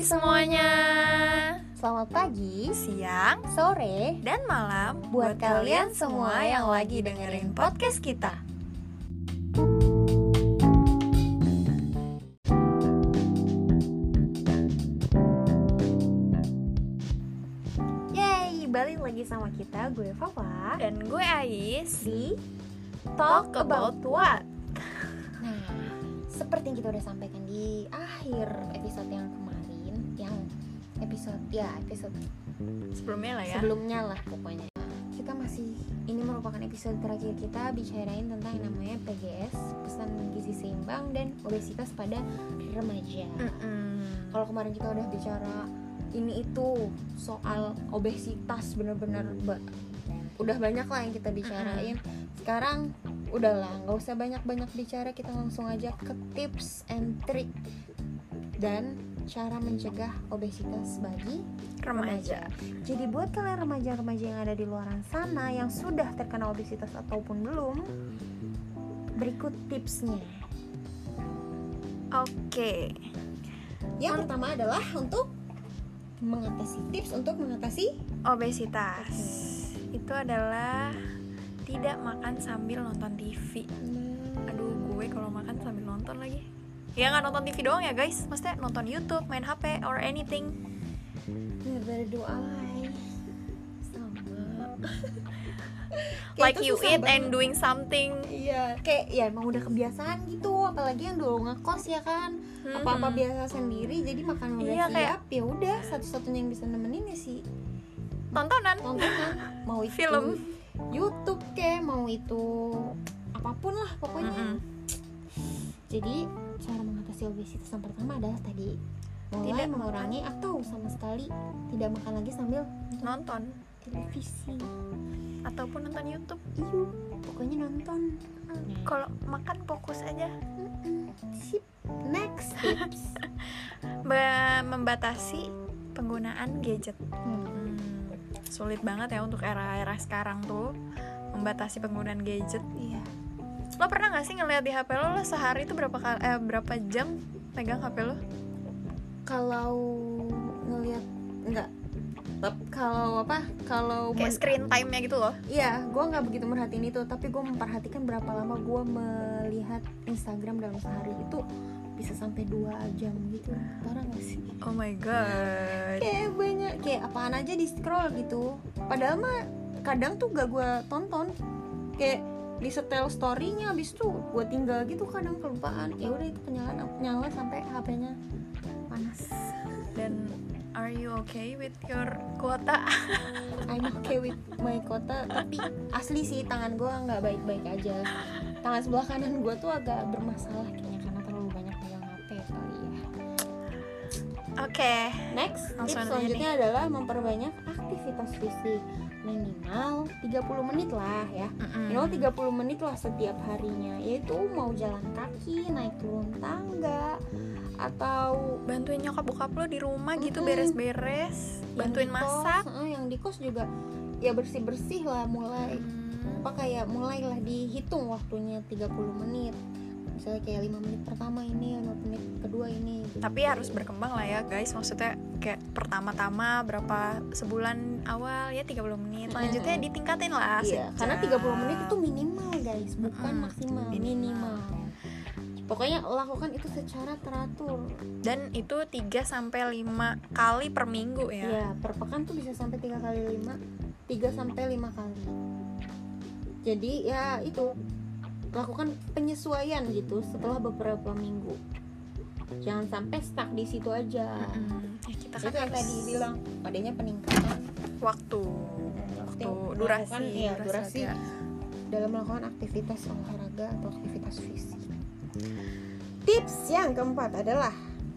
Hai semuanya. Selamat pagi, Siang sore, dan malam Buat kalian semua yang lagi dengerin podcast kita. Yeay, balik lagi sama kita, gue Fafa. Dan gue Ais. Di Talk About What? Nah, seperti yang kita udah sampaikan di akhir episode yang kemarin ya episode Sebelumnya lah ya. sebelumnya lah pokoknya. Kita masih, ini merupakan episode terakhir kita bicarain tentang yang namanya PGS Pesan gizi seimbang dan obesitas pada remaja. Mm-mm. kalau kemarin kita udah bicara ini itu soal obesitas bener-bener ba- udah banyak lah yang kita bicarain. Sekarang udahlah nggak usah banyak-banyak bicara kita langsung aja ke tips and trick dan cara mencegah obesitas bagi Remaja. jadi buat kalian remaja-remaja yang ada di luar sana yang sudah terkena obesitas ataupun belum berikut tipsnya. Oke. Yang pertama adalah untuk mengatasi tips untuk mengatasi Obesitas. Itu adalah Tidak makan sambil nonton TV Aduh gue kalau makan sambil nonton lagi Ya nggak nonton TV doang ya guys. Maksudnya nonton YouTube, main HP, or anything. Bener berdoa sama. Like you eat banget. and doing something. Iya kayak ya emang udah kebiasaan gitu. Apalagi yang dulu ngekos ya kan? Apa apa biasa sendiri jadi makan udah Iya, siap kayak- ya udah satu-satunya yang bisa nemenin ya sih Tontonan. Tontonan. Mau itu Film. YouTube kayak mau itu apa pun lah pokoknya. Mm-mm. jadi cara mengatasi obesitas yang pertama adalah tadi mulai Tidak mengurangi atau sama sekali tidak makan lagi sambil Nonton televisi Ataupun nonton YouTube Iya, pokoknya nonton. Kalau makan fokus aja. Sip. Next tips. Membatasi penggunaan gadget Hmm. Hmm, Sulit banget ya untuk era-era sekarang tuh Membatasi penggunaan gadget Iya. Lo pernah gak sih ngeliat di HP lo, lo sehari itu berapa kali, eh, berapa jam pegang HP lo? Kalau ngelihat enggak Tep- kalau apa? Kalau Kayak men- screen time-nya gitu loh Iya, gue nggak begitu merhatiin itu, tapi gue memperhatikan berapa lama gue melihat Instagram dalam sehari itu bisa sampai dua jam gitu. Parah gak sih? Oh my god Kayak banyak, kayak apaan aja di scroll gitu. Padahal mah kadang tuh gak gue tonton. Kayak di setel storynya habis itu gue tinggal gitu kadang kelupaan. Ya udah itu penyala nyala sampai HP-nya panas. Dan are you okay with your kuota? I'm okay with my kota tapi asli sih tangan gue nggak baik-baik aja. Tangan sebelah kanan gue tuh agak bermasalah kayaknya karena terlalu banyak pegang HP kali ya. Oke. Next Langsung tips selanjutnya adalah memperbanyak aktivitas fisik minimal 30 menit lah ya. Mm-mm. minimal 30 menit lah setiap harinya. Yaitu mau jalan kaki naik turun tangga atau Bantuin nyokap bokap lo di rumah gitu beres-beres yang Bantuin kos, masak. yang di kos juga ya bersih bersih lah mulai. Hmm. apa kayak mulailah dihitung waktunya 30 menit misalnya kayak 5 menit pertama ini 5 menit kedua ini gitu. tapi harus berkembang lah ya guys. Maksudnya kayak pertama-tama berapa sebulan awal ya 30 menit. Selanjutnya Mm. ditingkatin lah iya karena sejam. 30 menit itu minimal guys. Bukan Mm-mm, maksimal. Minimal. minimal pokoknya lakukan itu secara teratur. Dan itu 3 sampai 5 kali per minggu ya. Ya per pekan tuh bisa sampai tiga kali lima 3 sampai 5 kali. Jadi ya itu lakukan penyesuaian gitu setelah beberapa minggu. Jangan sampai stuck di situ aja. Mm-mm. Ya, kita kan itu yang tadi bilang adanya peningkatan waktu waktu durasi durasi ya. dalam melakukan aktivitas olahraga atau aktivitas fisik. Tips yang keempat adalah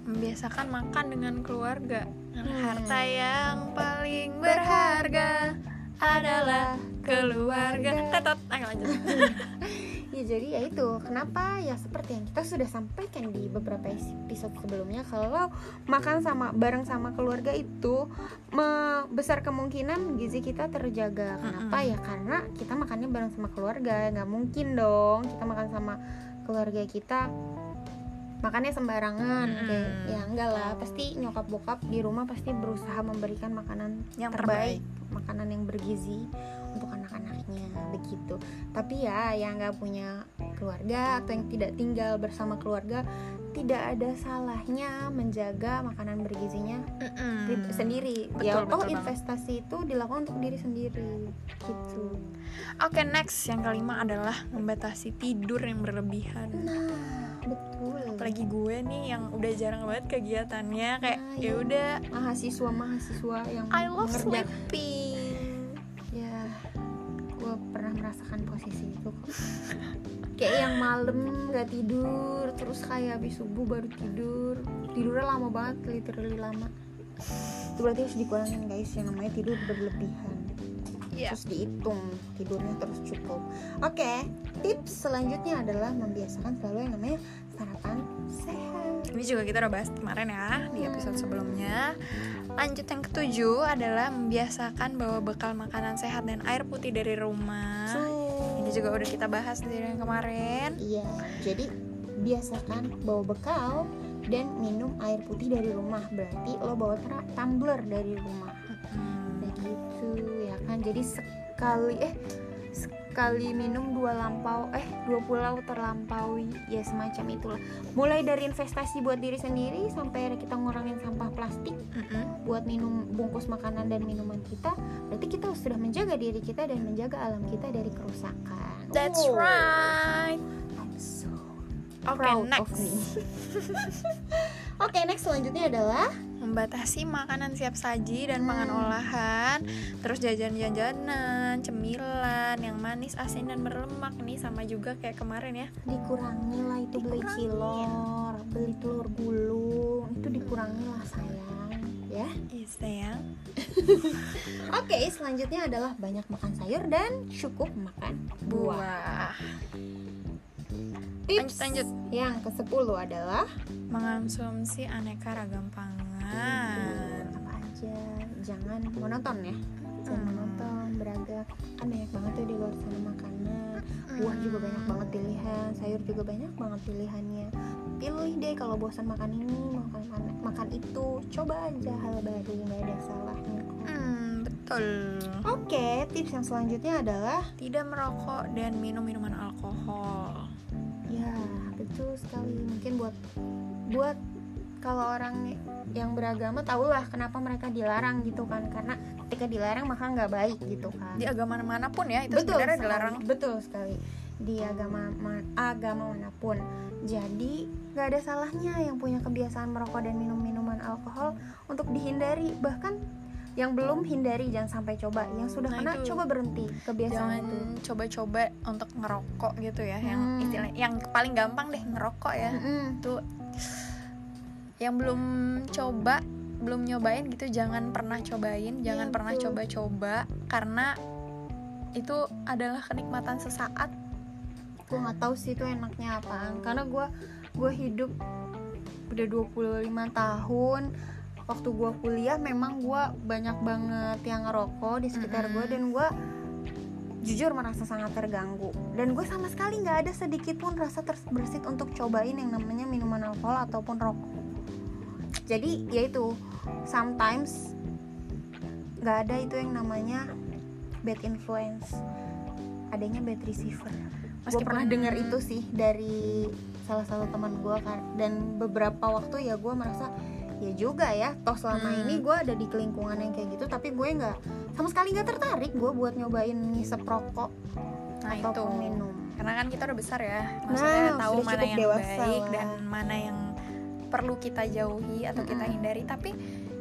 membiasakan makan dengan keluarga. Hmm. harta yang paling berharga adalah keluarga. Tetot. Ayo lanjut jadi ya itu kenapa ya seperti yang kita sudah sampaikan di beberapa episode sebelumnya kalau makan sama bareng sama keluarga itu besar kemungkinan gizi kita terjaga. Kenapa? Ya karena kita makannya bareng sama keluarga nggak mungkin dong kita makan sama keluarga kita makannya sembarangan. Mm-mm. kayak ya enggak lah pasti nyokap bokap di rumah pasti berusaha memberikan makanan Yang terbaik, makanan yang bergizi untuk anak-anaknya begitu. Tapi ya yang nggak punya keluarga atau yang tidak tinggal bersama keluarga tidak ada salahnya menjaga makanan bergizinya pri- sendiri. Betul, ya betul banget. investasi itu dilakukan untuk diri sendiri gitu. Oke next. Yang kelima adalah membatasi tidur yang berlebihan. nah betul. Apalagi gue nih yang udah jarang banget kegiatannya kayak Nah, ya udah. mahasiswa mahasiswa yang I love sleeping. Merasakan posisi itu kayak yang malam nggak tidur terus kayak habis subuh baru tidur. Tidurnya lama banget literally lama. Itu berarti harus dikurangin guys. Yang namanya tidur berlebihan. Iya. terus dihitung tidurnya terus cukup. Oke tips selanjutnya adalah membiasakan selalu yang namanya sarapan sehat. Ini juga kita udah bahas kemarin ya di episode sebelumnya. Lanjut yang ketujuh adalah membiasakan bawa bekal makanan sehat dan air putih dari rumah. Juga udah kita bahas dari yang kemarin. Iya, jadi biasakan bawa bekal dan minum air putih dari rumah. Berarti lo bawa tumbler dari rumah. Begitu ya kan. Jadi sekali eh sekali minum dua lampau eh dua pulau terlampaui ya semacam itulah. Mulai dari investasi buat diri sendiri sampai kita ngurangin sampah plastik Mm-mm. buat minum bungkus makanan dan minuman kita. Berarti kita sudah menjaga diri kita dan menjaga alam kita dari kerusakan. That's Wow. right. I'm so proud of next. me. Oke, next selanjutnya adalah Membatasi makanan siap saji dan pangan Hmm. olahan, terus jajan-jajanan, cemilan yang manis, asin dan berlemak nih sama juga kayak kemarin ya. dikurangi lah itu beli cilor, beli telur gulung, itu dikurangi lah sayang, ya. Iya sayang. Oke, selanjutnya adalah banyak makan sayur dan cukup makan buah. Buah. Tips Lanjut, lanjut. yang ke-10 adalah Mengonsumsi aneka ragam pangan. Apa aja, jangan monoton ya. Jangan Hmm. monoton, beragam. Kan banyak banget tuh di luar sana makanan. buah juga banyak banget pilihan sayur juga banyak banget pilihannya pilih deh kalau bosan makan ini makan makan, makan itu coba aja hal baru nggak ada salahnya Hmm, betul. oke tips yang selanjutnya adalah Tidak merokok dan minum minuman alkohol. ya betul sekali mungkin buat buat kalau orang yang beragama tahulah kenapa mereka dilarang gitu kan karena ketika dilarang maka nggak baik gitu kan Di agama mana pun ya itu betul sebenarnya sekali, dilarang. betul sekali di agama ma- agama mana pun jadi nggak ada salahnya yang punya kebiasaan merokok dan minum minuman alkohol untuk dihindari bahkan yang belum hindari jangan sampai coba yang sudah Nah, kena itu. coba berhenti kebiasaan Jangan itu coba-coba untuk ngerokok gitu ya, yang Hmm. istilah yang paling gampang deh ngerokok ya. Mm-mm. Itu yang belum coba, belum nyobain gitu jangan pernah cobain, jangan Iya, pernah coba-coba karena itu adalah kenikmatan sesaat. gue nggak tahu sih itu enaknya apaan karena gue gue hidup udah 25 tahun waktu gue kuliah memang gue banyak banget yang ngerokok di sekitar gue Mm-mm. dan gue jujur merasa sangat terganggu dan gue sama sekali nggak ada sedikit pun rasa terbersit untuk cobain yang namanya minuman alkohol ataupun rokok jadi yaitu sometimes nggak ada itu yang namanya bad influence adanya bad receiver gue pernah dengar itu sih dari salah satu teman gue kan dan beberapa waktu ya gue merasa ya juga ya toh selama Hmm. ini gue ada di lingkungan yang kayak gitu tapi gue nggak sama sekali nggak tertarik gue buat nyobain ngisep rokok Nah itu. ataupun minum Karena kan kita udah besar ya, maksudnya Nah, tahu mana yang dewasa baik lah. dan mana yang perlu kita jauhi atau kita hindari. Tapi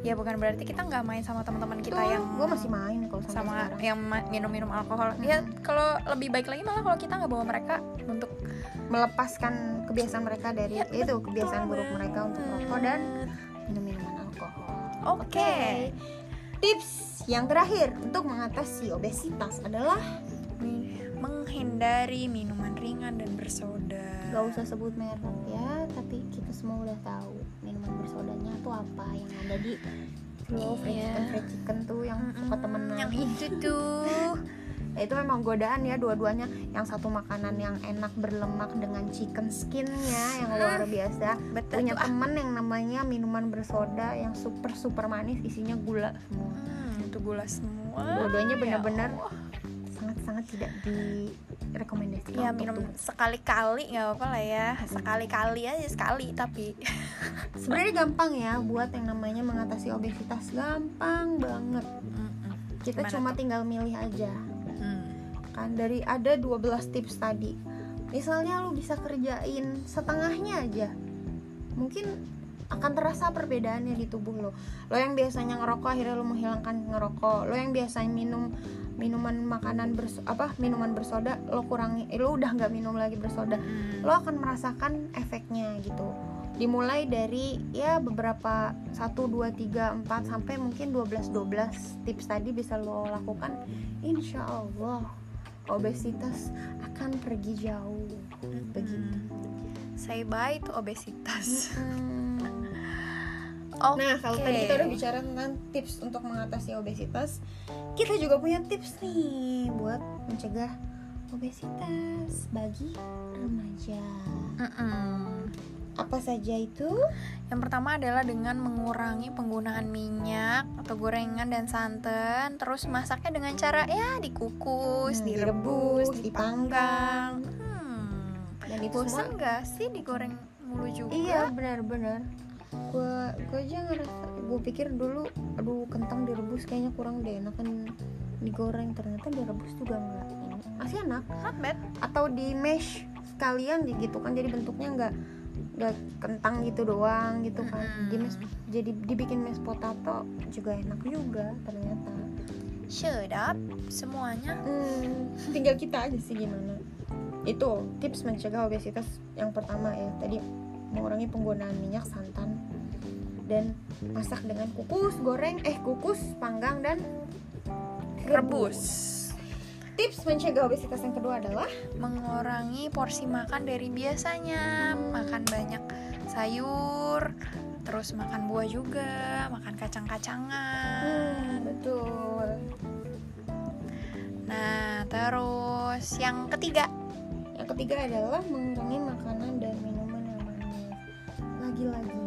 ya bukan berarti kita nggak main sama teman-teman kita yang gue masih main kalau sama sekarang yang minum-minum alkohol. Mm-mm. Ya kalau lebih baik lagi malah kalau kita nggak bawa mereka untuk melepaskan kebiasaan mereka dari Ya, itu kebiasaan buruk mereka untuk banget. rokok dan minum minuman alkohol Oke. tips yang terakhir untuk mengatasi obesitas adalah menghindari minuman ringan dan bersoda. gak usah sebut merek ya tapi kita semua udah tahu minuman bersodanya tuh apa yang ada di Flow fried Iya. chicken fried chicken tuh yang suka Mm-mm, temenan. yang itu tuh. Nah, itu memang godaan ya dua-duanya. Yang satu makanan yang enak berlemak dengan chicken skinnya yang luar biasa. Betul. Punya ah. temen yang namanya minuman bersoda yang super super manis isinya gula semua. Hmm, itu gula semua. Dua-duanya Ya benar-benar. Sangat-sangat tidak direkomendasikan ya minum sekali-kali nggak apa lah ya. Sekali-kali aja sekali tapi. Sebenarnya gampang ya buat yang namanya mengatasi obesitas gampang banget. Mm-mm. kita Gimana cuma tuh? tinggal milih aja. Hmm. kan dari ada 12 tips tadi. Misalnya lu bisa kerjain setengahnya aja. Mungkin akan terasa perbedaannya di tubuh lo lo yang biasanya ngerokok akhirnya lo menghilangkan ngerokok lo yang biasanya minum minuman makanan bers apa minuman bersoda lo kurangi eh, lo udah nggak minum lagi bersoda Hmm. lo akan merasakan efeknya gitu dimulai dari ya beberapa 1 2 3 4 sampai mungkin 12 12 tips tadi bisa lo lakukan insya Allah obesitas akan pergi jauh begitu Hmm. say bye to obesitas Mm. Oke. Nah, kalau tadi kita udah bicara tentang tips untuk mengatasi obesitas, kita juga punya tips nih buat mencegah obesitas bagi remaja. Mm-mm. Apa saja itu? Yang pertama adalah dengan mengurangi penggunaan minyak atau gorengan dan santan, terus masaknya dengan cara ya dikukus, Hmm, direbus, direbus, dipanggang. Hmm. Dan itu Bosan semua nggak sih digoreng mulu juga? Iya, benar-benar. Gua gua aja ngerasa gue pikir dulu aduh kentang direbus kayaknya kurang deh enakan digoreng. Ternyata direbus juga enggak ini masih enak. Not bad. atau di mash sekalian gitu kan jadi bentuknya nggak nggak kentang gitu doang gitu kan. Mm-mm. di mash, jadi dibikin mashed potato juga enak juga ternyata. Shut up semuanya. hmm, tinggal kita aja sih gimana. Itu tips mencegah obesitas yang pertama ya. Tadi mengurangi penggunaan minyak santan dan masak dengan kukus goreng eh kukus panggang dan Rebus. tips mencegah obesitas yang kedua adalah Mengurangi porsi makan dari biasanya. Makan banyak sayur, terus makan buah juga, makan kacang-kacangan. hmm, betul Nah, terus yang ketiga, Yang ketiga adalah mengurangi makanan dan minuman yang manis. Lagi-lagi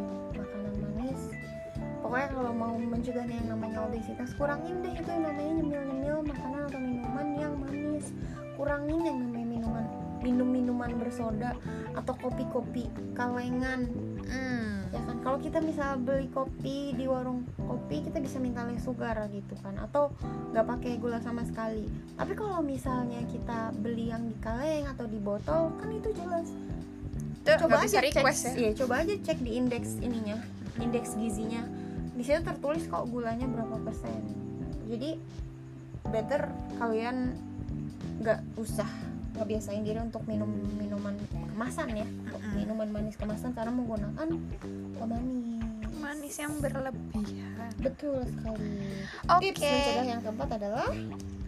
manis. Pokoknya kalau mau mencegah yang namanya obesitas, kurangin deh itu yang namanya nyemil-nyemil makanan atau minuman yang manis. Kurangin yang namanya minuman minum-minuman bersoda atau kopi-kopi kalengan. Hmm, ya kan? Kalau kita misal beli kopi di warung kopi kita bisa minta less sugar gitu kan? Atau nggak pakai gula sama sekali. Tapi kalau misalnya kita beli yang di kaleng atau di botol kan itu jelas. Tuh coba aja request cek ya. iya, coba aja cek di indeks ininya indeks gizinya di situ tertulis kok gulanya berapa persen jadi better kalian nggak usah ngebiasain diri untuk minum minuman kemasan ya minuman manis kemasan karena menggunakan pemanis Manis yang berlebihan. betul sekali Oke. tips mencegah yang keempat adalah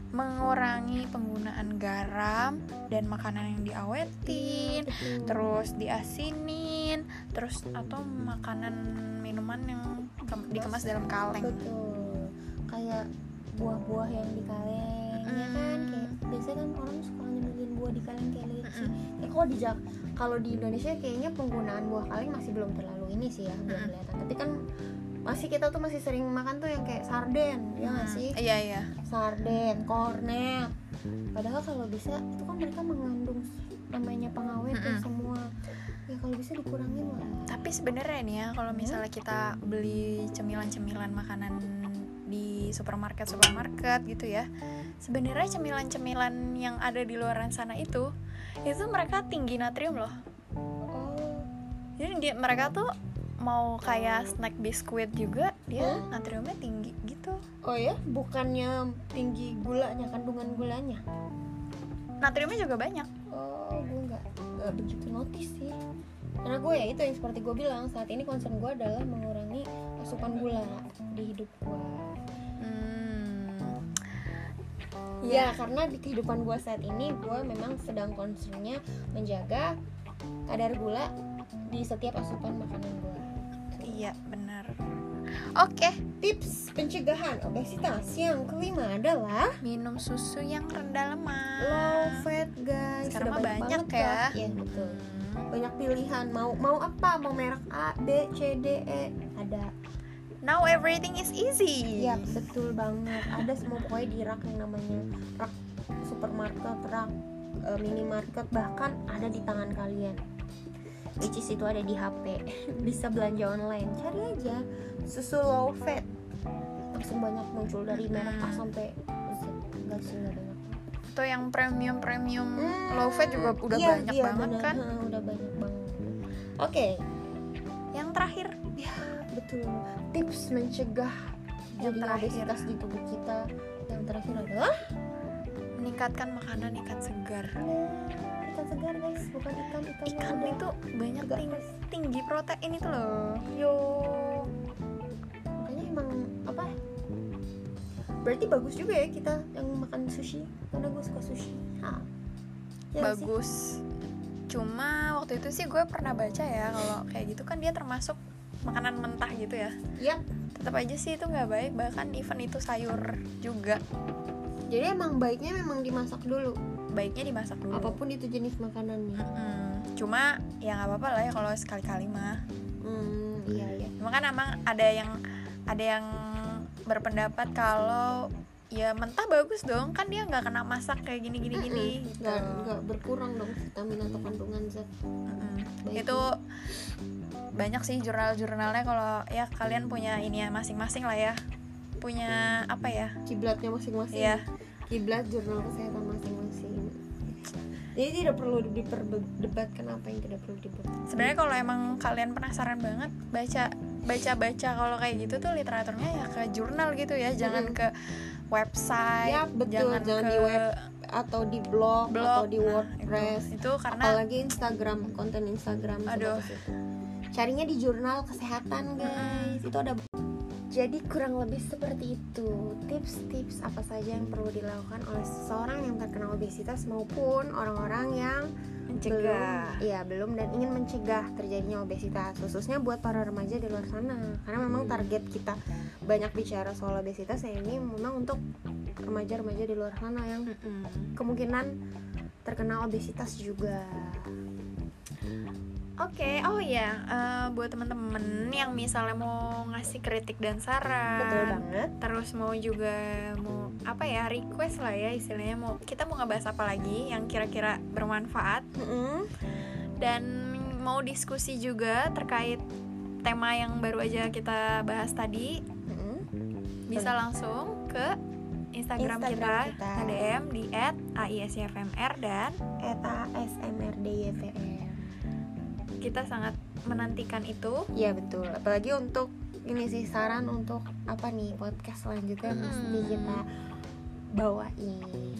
Mengurangi penggunaan garam dan makanan yang diawetin, betul. terus diasinin, terus atau makanan minuman yang kem- dikemas dalam kaleng. betul kayak buah-buah yang di kaleng ya kan Mm. kayak biasanya kan orang suka nyemilin buah di kaleng kayak leci Mm-mm. ya kalau di Jak- kalau di Indonesia kayaknya penggunaan buah kaleng masih belum terlalu ini sih ya belum Mm-mm. kelihatan tapi kan masih kita tuh masih sering makan tuh yang kayak sarden ya nggak sih Iya iya. sarden kornet padahal kalau bisa itu kan mereka mengandung namanya pengawet Mm-mm. semua kalau bisa dikurangin lah Tapi sebenarnya nih ya kalau misalnya kita beli cemilan-cemilan makanan di supermarket supermarket gitu ya, sebenarnya cemilan-cemilan yang ada di luaran sana itu itu mereka tinggi natrium loh. oh Jadi dia mereka tuh mau kayak snack biskuit juga dia Hmm? natriumnya tinggi gitu. oh ya bukannya tinggi gulanya kandungan gulanya Natriumnya juga banyak. oh gue nggak nggak begitu notice sih karena gue ya itu yang seperti gue bilang saat ini concern gue adalah mengurangi asupan gula di hidup gue Hmm. ya karena di kehidupan gue saat ini gue memang sedang concernnya menjaga kadar gula di setiap asupan makanan gue Iya benar. Oke, tips pencegahan obesitas yang kelima adalah minum susu yang rendah lemak. low fat guys Sekarang Sudah banyak banget ya. Iya, betul Hmm. Banyak pilihan mau mau apa mau merek A B C D E ada Now everything is easy. Iya betul banget. Ada semua pokoknya di rak yang namanya rak supermarket, rak e, minimarket bahkan ada di tangan kalian. Which is itu ada di HP. Bisa belanja online. Cari aja susu low fat. Langsung banyak muncul dari merek A sampai Z. Enggak sih enggak Atau yang premium premium Hmm, low fat juga udah iya, banyak iya, banget bener. kan. Ha, udah banyak banget. Oke, Yang terakhir betul. Tips mencegah Yang jadi obesitas di tubuh kita. Yang terakhir adalah meningkatkan makanan ikan segar. Nah, ikan segar guys, bukan ikan ikan Ikan itu banyak agak ting- fresh. tinggi protein itu loh. Yo. Makanya emang apa? Berarti bagus juga ya kita yang makan sushi karena gue suka sushi. Ha. Ya nggak sih? bagus. Cuma waktu itu sih gue pernah baca ya kalau kayak gitu kan dia termasuk makanan mentah gitu ya. Yap. Tetap aja sih itu nggak baik bahkan even itu sayur juga Jadi emang baiknya memang dimasak dulu. baiknya dimasak dulu. Apa pun itu jenis makanannya. Mm-mm. Cuma ya nggak apa-apa lah ya kalau sekali-kali mah. Hmm, iya iya. Cuma kan emang ada yang ada yang berpendapat kalau ya mentah bagus dong kan dia nggak kena masak kayak gini gini gini gitu. Nggak nggak berkurang dong vitamin atau kandungan zat. Mm-mm. Baik. itu banyak sih jurnal-jurnalnya kalau ya kalian punya ini ya masing-masing lah ya punya apa ya Kiblatnya masing-masing. Iya. Kiblat jurnal kesehatan masing-masing. Jadi tidak perlu diperdebatkan apa yang tidak perlu diperdebatkan. sebenarnya kalau emang kalian penasaran banget baca baca baca kalau kayak gitu tuh literaturnya ya ke jurnal gitu ya jangan ke website Ya, betul. jangan, Jangan ke di web atau di blog, blog atau di Nah, WordPress itu, itu karena apalagi Instagram konten Instagram Aduh. itu. carinya di jurnal kesehatan guys itu ada jadi kurang lebih seperti itu tips-tips apa saja yang perlu dilakukan oleh seseorang yang terkena obesitas maupun orang-orang yang mencegah. Belum, iya belum dan ingin mencegah terjadinya obesitas khususnya buat para remaja di luar sana. Karena memang target kita banyak bicara soal obesitas ya ini memang untuk remaja-remaja di luar sana yang kemungkinan terkena obesitas juga Oke, oh ya, eh, buat teman-teman yang misalnya mau ngasih kritik dan saran, betul banget terus mau juga mau apa ya request lah ya istilahnya mau kita mau ngebahas apa lagi yang kira-kira bermanfaat Mm-mm. dan mau diskusi juga terkait tema yang baru aja kita bahas tadi Mm-mm. bisa langsung ke Instagram, Instagram kita, kita. DM di @aisfmr dan eta smrdyvr kita sangat menantikan itu. Iya betul apalagi untuk ini sih saran untuk apa nih podcast selanjutnya yang mesti kita bawain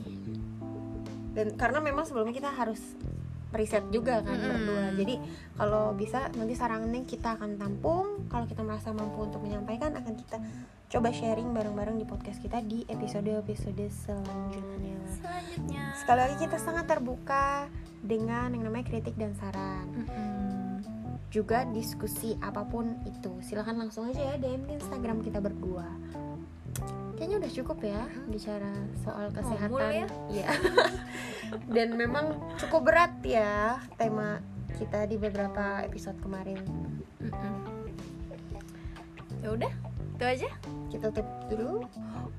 dan karena memang sebelumnya kita harus riset juga kan Mm-mm. berdua jadi kalau bisa nanti sarannya kita akan tampung kalau kita merasa mampu untuk menyampaikan akan kita coba sharing bareng-bareng di podcast kita di episode-episode selanjutnya Selanjutnya. sekali lagi kita sangat terbuka dengan yang namanya kritik dan saran Mm-mm. Juga diskusi apa pun itu silahkan langsung aja ya DM di Instagram kita berdua kayaknya udah cukup ya bicara soal kesehatan ya? Iya. dan memang cukup berat ya tema kita di beberapa episode kemarin. Ya udah, itu aja kita tutup dulu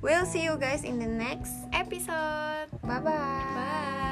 we'll see you guys in the next episode. bye bye Bye.